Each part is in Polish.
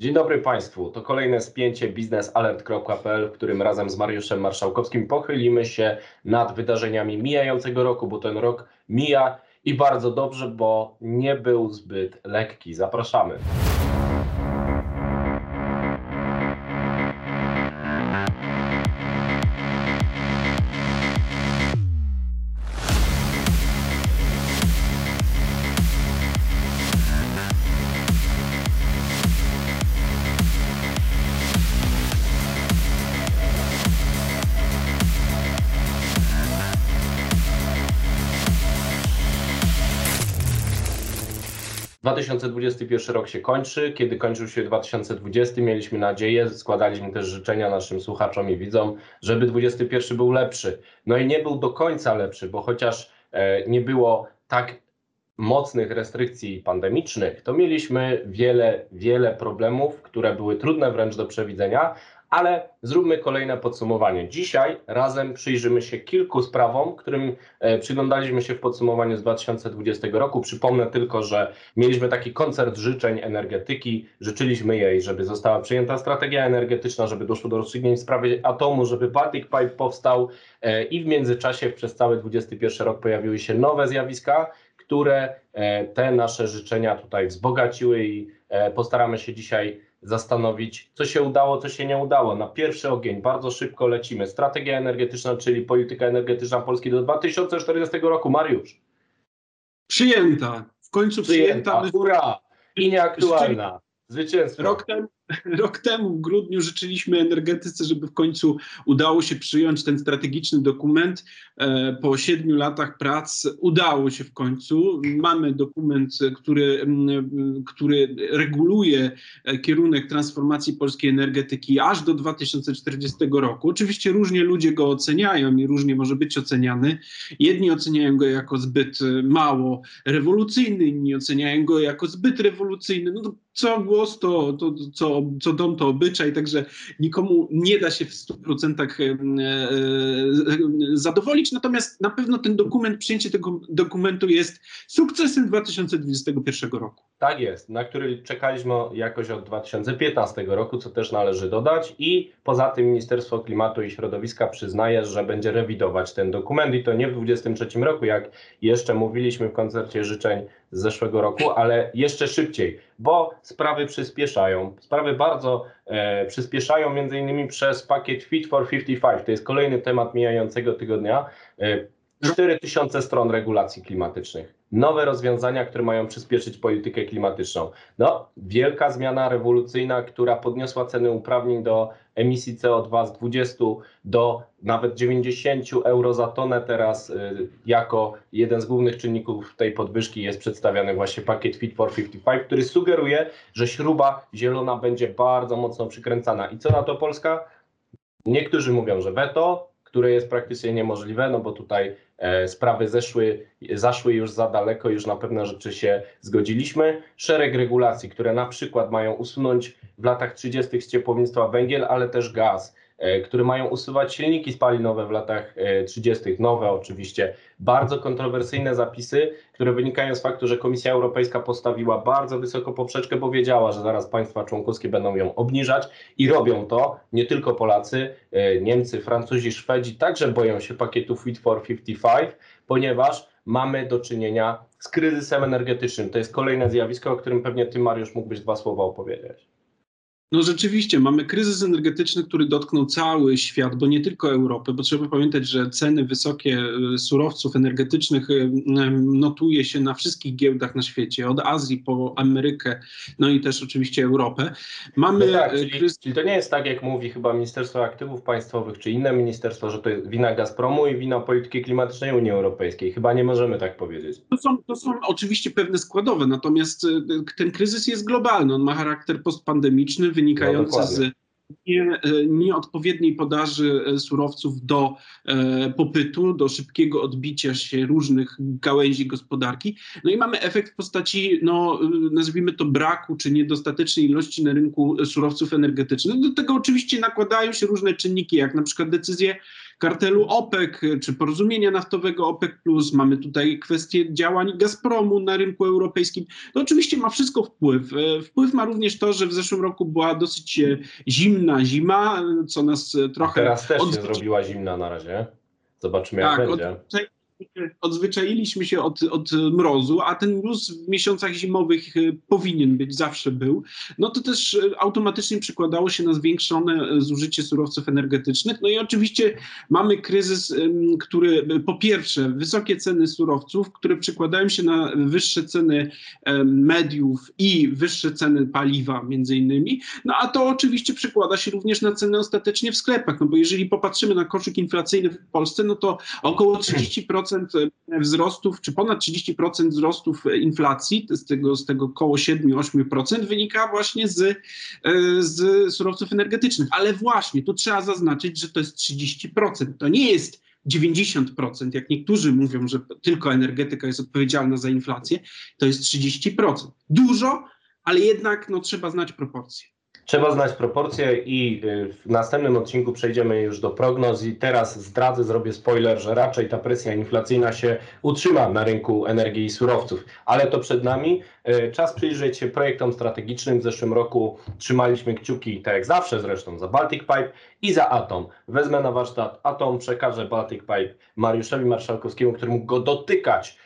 Dzień dobry Państwu. To kolejne spięcie biznesalert.pl, w którym razem z Mariuszem Marszałkowskim pochylimy się nad wydarzeniami mijającego roku, bo ten rok mija i bardzo dobrze, bo nie był zbyt lekki. Zapraszamy. 2021 rok się kończy. Kiedy kończył się 2020, mieliśmy nadzieję, składaliśmy też życzenia naszym słuchaczom i widzom, żeby 2021 był lepszy. No i nie był do końca lepszy, bo chociaż e, nie było tak mocnych restrykcji pandemicznych, to mieliśmy wiele, wiele problemów, które były trudne wręcz do przewidzenia, ale zróbmy kolejne podsumowanie. Dzisiaj razem przyjrzymy się kilku sprawom, którym e, przyglądaliśmy się w podsumowaniu z 2020 roku. Przypomnę tylko, że mieliśmy taki koncert życzeń energetyki. Życzyliśmy jej, żeby została przyjęta strategia energetyczna, żeby doszło do rozstrzygnięć w sprawie atomu, żeby Baltic Pipe powstał e, i w międzyczasie przez cały 2021 rok pojawiły się nowe zjawiska, które e, te nasze życzenia tutaj wzbogaciły i postaramy się dzisiaj zastanowić, co się udało, co się nie udało. Na pierwszy ogień bardzo szybko lecimy. Strategia energetyczna, czyli polityka energetyczna Polski do 2040 roku. Mariusz. Przyjęta. W końcu przyjęta. przyjęta. I nieaktualna. Zwycięstwo. Rok temu, rok temu, w grudniu, życzyliśmy energetyce, żeby w końcu udało się przyjąć ten strategiczny dokument. E, po siedmiu latach prac udało się w końcu. Mamy dokument, który, który reguluje e, kierunek transformacji polskiej energetyki aż do 2040 roku. Oczywiście różnie ludzie go oceniają i różnie może być oceniany. Jedni oceniają go jako zbyt mało rewolucyjny, inni oceniają go jako zbyt rewolucyjny. No co głos, to, to co, co dom, to obyczaj, także nikomu nie da się w 100% e, e, zadowolić. Natomiast na pewno ten dokument, przyjęcie tego dokumentu jest sukcesem 2021 roku. Tak jest, na który czekaliśmy jakoś od 2015 roku, co też należy dodać. I poza tym Ministerstwo Klimatu i Środowiska przyznaje, że będzie rewidować ten dokument i to nie w 2023 roku, jak jeszcze mówiliśmy w koncercie życzeń z zeszłego roku, ale jeszcze szybciej, bo sprawy przyspieszają. Sprawy bardzo e, przyspieszają, między innymi przez pakiet Fit for 55. To jest kolejny temat mijającego tygodnia. E, 4000 stron regulacji klimatycznych. Nowe rozwiązania, które mają przyspieszyć politykę klimatyczną. No, wielka zmiana rewolucyjna, która podniosła ceny uprawnień do emisji CO2 z 20 do nawet 90 euro za tonę. Teraz y, jako jeden z głównych czynników tej podwyżki jest przedstawiany właśnie pakiet Fit for 55, który sugeruje, że śruba zielona będzie bardzo mocno przykręcana. I co na to Polska? Niektórzy mówią, że weto, które jest praktycznie niemożliwe, no bo tutaj e, sprawy zeszły, zaszły już za daleko, już na pewne rzeczy się zgodziliśmy. Szereg regulacji, które na przykład mają usunąć w latach 30. z ciepłownictwa węgiel, ale też gaz które mają usuwać silniki spalinowe w latach 30., e, nowe oczywiście. Bardzo kontrowersyjne zapisy, które wynikają z faktu, że Komisja Europejska postawiła bardzo wysoko poprzeczkę, bo wiedziała, że zaraz państwa członkowskie będą ją obniżać i robią to. Nie tylko Polacy, e, Niemcy, Francuzi, Szwedzi także boją się pakietu Fit for 55, ponieważ mamy do czynienia z kryzysem energetycznym. To jest kolejne zjawisko, o którym pewnie Ty, Mariusz, mógłbyś dwa słowa opowiedzieć. No rzeczywiście, mamy kryzys energetyczny, który dotknął cały świat, bo nie tylko Europę, bo trzeba pamiętać, że ceny wysokie e, surowców energetycznych e, notuje się na wszystkich giełdach na świecie, od Azji po Amerykę, no i też oczywiście Europę. Mamy no tak, czyli, kryzys... czyli to nie jest tak, jak mówi chyba Ministerstwo Aktywów Państwowych, czy inne ministerstwo, że to jest wina Gazpromu i wina polityki klimatycznej Unii Europejskiej. Chyba nie możemy tak powiedzieć. To są, to są oczywiście pewne składowe, natomiast ten kryzys jest globalny, on ma charakter postpandemiczny, wynikające no, z nie, nieodpowiedniej podaży e, surowców do e, popytu, do szybkiego odbicia się różnych gałęzi gospodarki. No i mamy efekt w postaci, no, nazwijmy to braku czy niedostatecznej ilości na rynku surowców energetycznych. Do tego oczywiście nakładają się różne czynniki, jak na przykład decyzje kartelu OPEC, czy porozumienia naftowego OPEC+, mamy tutaj kwestie działań Gazpromu na rynku europejskim. To oczywiście ma wszystko wpływ. E, wpływ ma również to, że w zeszłym roku była dosyć e, zimna zima, co nas e, trochę... Teraz też się zrobiła zimna na razie. Zobaczymy jak tak, będzie. Od, odzwyczailiśmy się od, od mrozu, a ten mróz w miesiącach zimowych e, powinien być, zawsze był, no to też e, automatycznie przekładało się na zwiększone e, zużycie surowców energetycznych. No i oczywiście mamy kryzys, który po pierwsze wysokie ceny surowców, które przekładają się na wyższe ceny mediów i wyższe ceny paliwa między innymi, no a to oczywiście przekłada się również na ceny ostatecznie w sklepach, no bo jeżeli popatrzymy na koszyk inflacyjny w Polsce, no to około 30% wzrostów, czy ponad 30% wzrostów inflacji, z tego, z tego około 7-8% wynika właśnie z, e, z surowców energetycznych. Ale właśnie tu trzeba zaznaczyć, że to jest 30%. To nie jest 90%, jak niektórzy mówią, że tylko energetyka jest odpowiedzialna za inflację, to jest 30%. Dużo, ale jednak no, trzeba znać proporcje. Trzeba znać proporcje i y, w następnym odcinku przejdziemy już do prognoz i teraz zdradzę, zrobię spoiler, że raczej ta presja inflacyjna się utrzyma na rynku energii i surowców, ale to przed nami. Y, czas przyjrzeć się projektom strategicznym. W zeszłym roku trzymaliśmy kciuki, tak jak zawsze zresztą, za Baltic Pipe i za Atom. Wezmę na warsztat Atom, przekażę Baltic Pipe Mariuszowi Marszałkowskiemu, który mógł go dotykać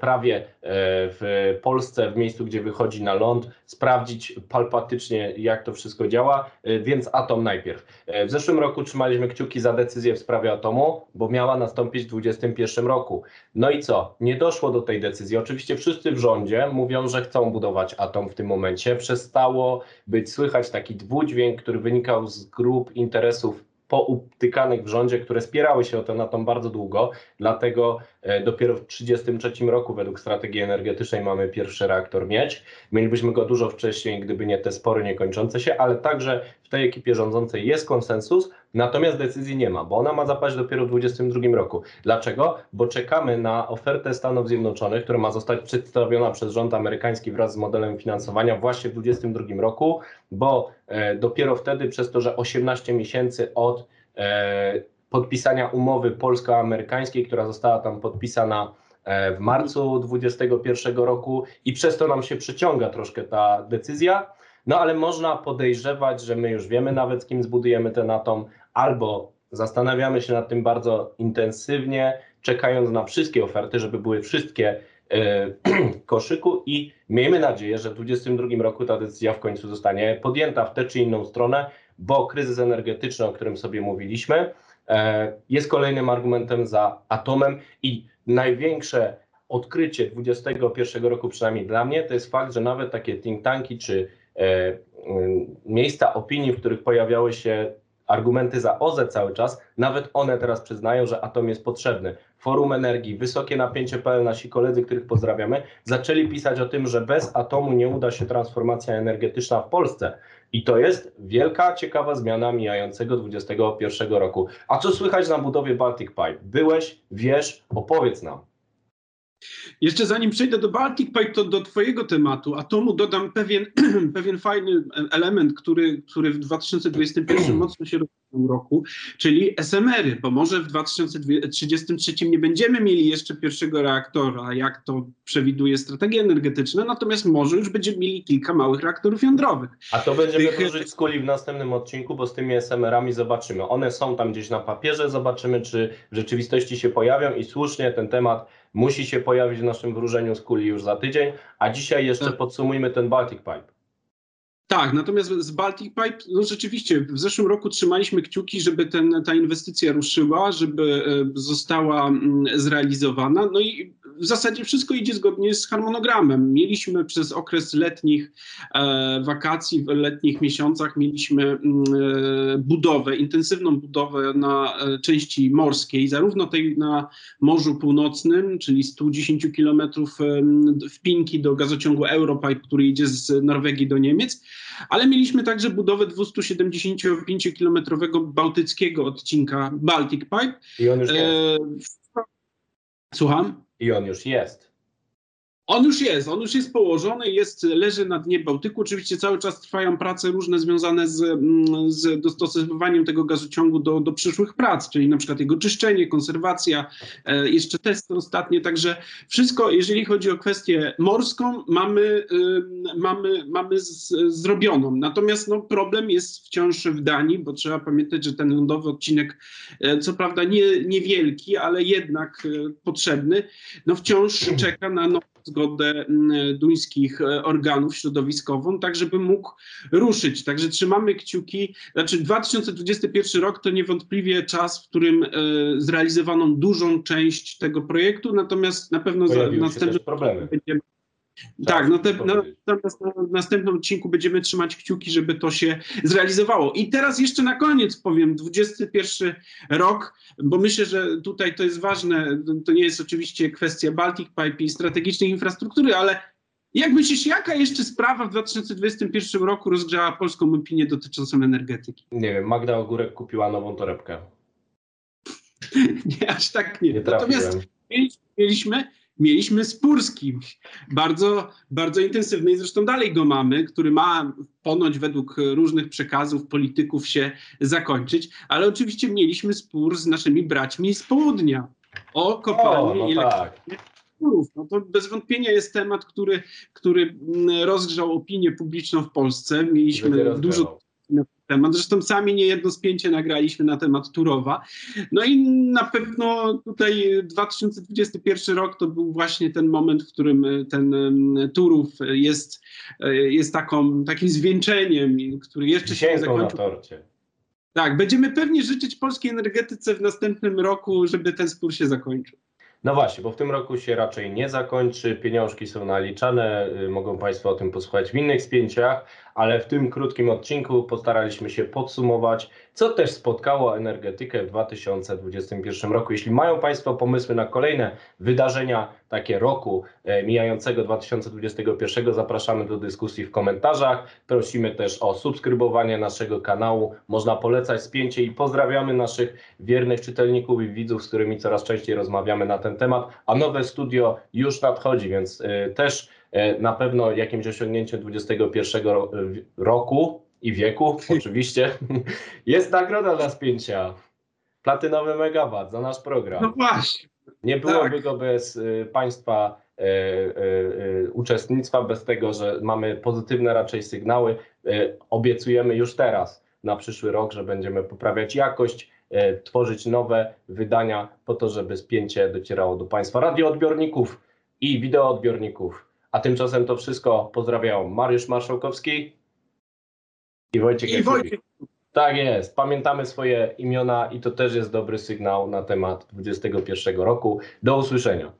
prawie e, w Polsce, w miejscu, gdzie wychodzi na ląd, sprawdzić palpatycznie, jak to wszystko działa, e, więc atom najpierw. W zeszłym roku trzymaliśmy kciuki za decyzję w sprawie atomu, bo miała nastąpić w 2021 roku. No i co? Nie doszło do tej decyzji. Oczywiście wszyscy w rządzie mówią, że chcą budować atom w tym momencie. Przestało być słychać taki dwudźwięk, który wynikał z grup interesów poutykanych w rządzie, które spierały się o ten atom bardzo długo, dlatego e, dopiero w 1933 roku według strategii energetycznej mamy pierwszy reaktor mieć. Mielibyśmy go dużo wcześniej, gdyby nie te spory niekończące się, ale także w tej ekipie rządzącej jest konsensus, natomiast decyzji nie ma, bo ona ma zapaść dopiero w 2022 roku. Dlaczego? Bo czekamy na ofertę Stanów Zjednoczonych, która ma zostać przedstawiona przez rząd amerykański wraz z modelem finansowania właśnie w 2022 roku, bo e, dopiero wtedy przez to, że 18 miesięcy od e, podpisania umowy polsko-amerykańskiej, która została tam podpisana e, w marcu 2021 roku i przez to nam się przyciąga troszkę ta decyzja. No ale można podejrzewać, że my już wiemy nawet z kim zbudujemy ten atom, albo zastanawiamy się nad tym bardzo intensywnie, czekając na wszystkie oferty, żeby były wszystkie E, koszyku i miejmy nadzieję, że w 2022 roku ta decyzja w końcu zostanie podjęta w tę czy inną stronę, bo kryzys energetyczny, o którym sobie mówiliśmy, e, jest kolejnym argumentem za atomem i największe odkrycie 2021 roku, przynajmniej dla mnie, to jest fakt, że nawet takie think tanki czy e, miejsca opinii, w których pojawiały się argumenty za OZE cały czas, nawet one teraz przyznają, że atom jest potrzebny. Forum Energii, Wysokie Napięcie.pl, nasi koledzy, których pozdrawiamy, zaczęli pisać o tym, że bez atomu nie uda się transformacja energetyczna w Polsce. I to jest wielka, ciekawa zmiana mijającego 2021 roku. A co słychać na budowie Baltic Pipe? Byłeś, wiesz, opowiedz nam. Jeszcze zanim przejdę do Baltic Pipe, to do Twojego tematu atomu dodam pewien, pewien fajny element, który, który w 2021 mocno się roku, czyli SMR-y, bo może w 2033 nie będziemy mieli jeszcze pierwszego reaktora, jak to przewiduje strategia energetyczna, natomiast może już będziemy mieli kilka małych reaktorów jądrowych. A to będziemy Tych... wróżyć z kuli w następnym odcinku, bo z tymi SMR-ami zobaczymy. One są tam gdzieś na papierze, zobaczymy, czy w rzeczywistości się pojawią i słusznie ten temat musi się pojawić w naszym wróżeniu z kuli już za tydzień, a dzisiaj jeszcze tak. podsumujmy ten Baltic Pipe. Tak, natomiast z Baltic Pipe, no rzeczywiście, w zeszłym roku trzymaliśmy kciuki, żeby ten, ta inwestycja ruszyła, żeby e, została mm, zrealizowana. No i w zasadzie wszystko idzie zgodnie z harmonogramem. Mieliśmy przez okres letnich e, wakacji, w letnich miesiącach, mieliśmy mm, e, budowę, intensywną budowę na e, części morskiej, zarówno tej na Morzu Północnym, czyli 110 kilometrów e, wpinki do gazociągu Europipe, który idzie z Norwegii do Niemiec, ale mieliśmy także budowę 275-kilometrowego bałtyckiego odcinka Baltic Pipe. I on już jest. Słucham? I on już jest. On już jest, on już jest położony, jest, leży na dnie Bałtyku. Oczywiście cały czas trwają prace różne związane z, mm, z dostosowywaniem tego gazociągu do, do przyszłych prac, czyli na przykład jego czyszczenie, konserwacja, e, jeszcze testy ostatnie. Także wszystko, jeżeli chodzi o kwestię morską, mamy, y, mamy, mamy z, zrobioną. Natomiast no, problem jest wciąż w Danii, bo trzeba pamiętać, że ten lądowy odcinek, e, co prawda nie, niewielki, ale jednak e, potrzebny, no wciąż czeka na nową zgodę mm, duńskich e, organów środowiskową, tak żeby mógł ruszyć. Także trzymamy kciuki. Znaczy 2021 rok to niewątpliwie czas, w którym e, zrealizowano dużą część tego projektu, natomiast na pewno za Pojawiły też problemy. będziemy tak, no te, na, powiedzieć. natomiast na następnym odcinku będziemy trzymać kciuki, żeby to się zrealizowało. I teraz jeszcze na koniec powiem, 21 rok, bo myślę, że tutaj to jest ważne, to nie jest oczywiście kwestia Baltic Pipe i strategicznej infrastruktury, ale jak myślisz, jaka jeszcze sprawa w 2021 roku rozgrzała polską opinię dotyczącą energetyki? Nie wiem, Magda Ogórek kupiła nową torebkę. Nie, aż tak nie. Nie Natomiast trafiłem. mieliśmy, mieliśmy spór z kimś, bardzo, bardzo intensywny. I zresztą dalej go mamy, który ma ponoć według różnych przekazów polityków się zakończyć, ale oczywiście mieliśmy spór z naszymi braćmi z południa o O, kopalnię no i tak. No to bez wątpienia jest temat, który, który mm, rozgrzał opinię publiczną w Polsce. Mieliśmy dużo na temat. Zresztą sami niejedno spięcie nagraliśmy na temat Turowa. No i na pewno tutaj 2021 rok to był właśnie ten moment, w którym e, ten Turów jest, e, jest taką, takim zwieńczeniem, który jeszcze się nie Wisienką na zakończył. torcie. Tak, będziemy pewnie życzyć polskiej energetyce w następnym roku, żeby ten spór się zakończył. No właśnie, bo w tym roku się raczej nie zakończy, pieniążki są naliczane, y, mogą Państwo o tym posłuchać w innych spięciach, ale w tym krótkim odcinku postaraliśmy się podsumować, co też spotkało energetykę w 2021 roku. Jeśli mają Państwo pomysły na kolejne wydarzenia takie roku e, mijającego 2021, zapraszamy do dyskusji w komentarzach. Prosimy też o subskrybowanie naszego kanału. Można polecać spięcie i pozdrawiamy naszych wiernych czytelników i widzów, z którymi coraz częściej rozmawiamy na ten temat. A nowe studio już nadchodzi, więc y, też y, na pewno jakimś osiągnięciem 2021 ro- y, roku i wieku, oczywiście, jest nagroda dla spięcia. Platynowy megawat za nasz program. No właśnie. Nie byłoby Tak. go bez y, Państwa uczestnictwa, bez tego, że mamy pozytywne raczej sygnały. Obiecujemy już teraz na przyszły rok, że będziemy poprawiać jakość, tworzyć nowe wydania po to, żeby spięcie docierało do Państwa radioodbiorników i wideoodbiorników. A tymczasem to wszystko pozdrawiam Mariusz Marszałkowski i Wojciech I. Wojciech Tak jest, pamiętamy swoje imiona i to też jest dobry sygnał na temat 2021 roku. Do usłyszenia.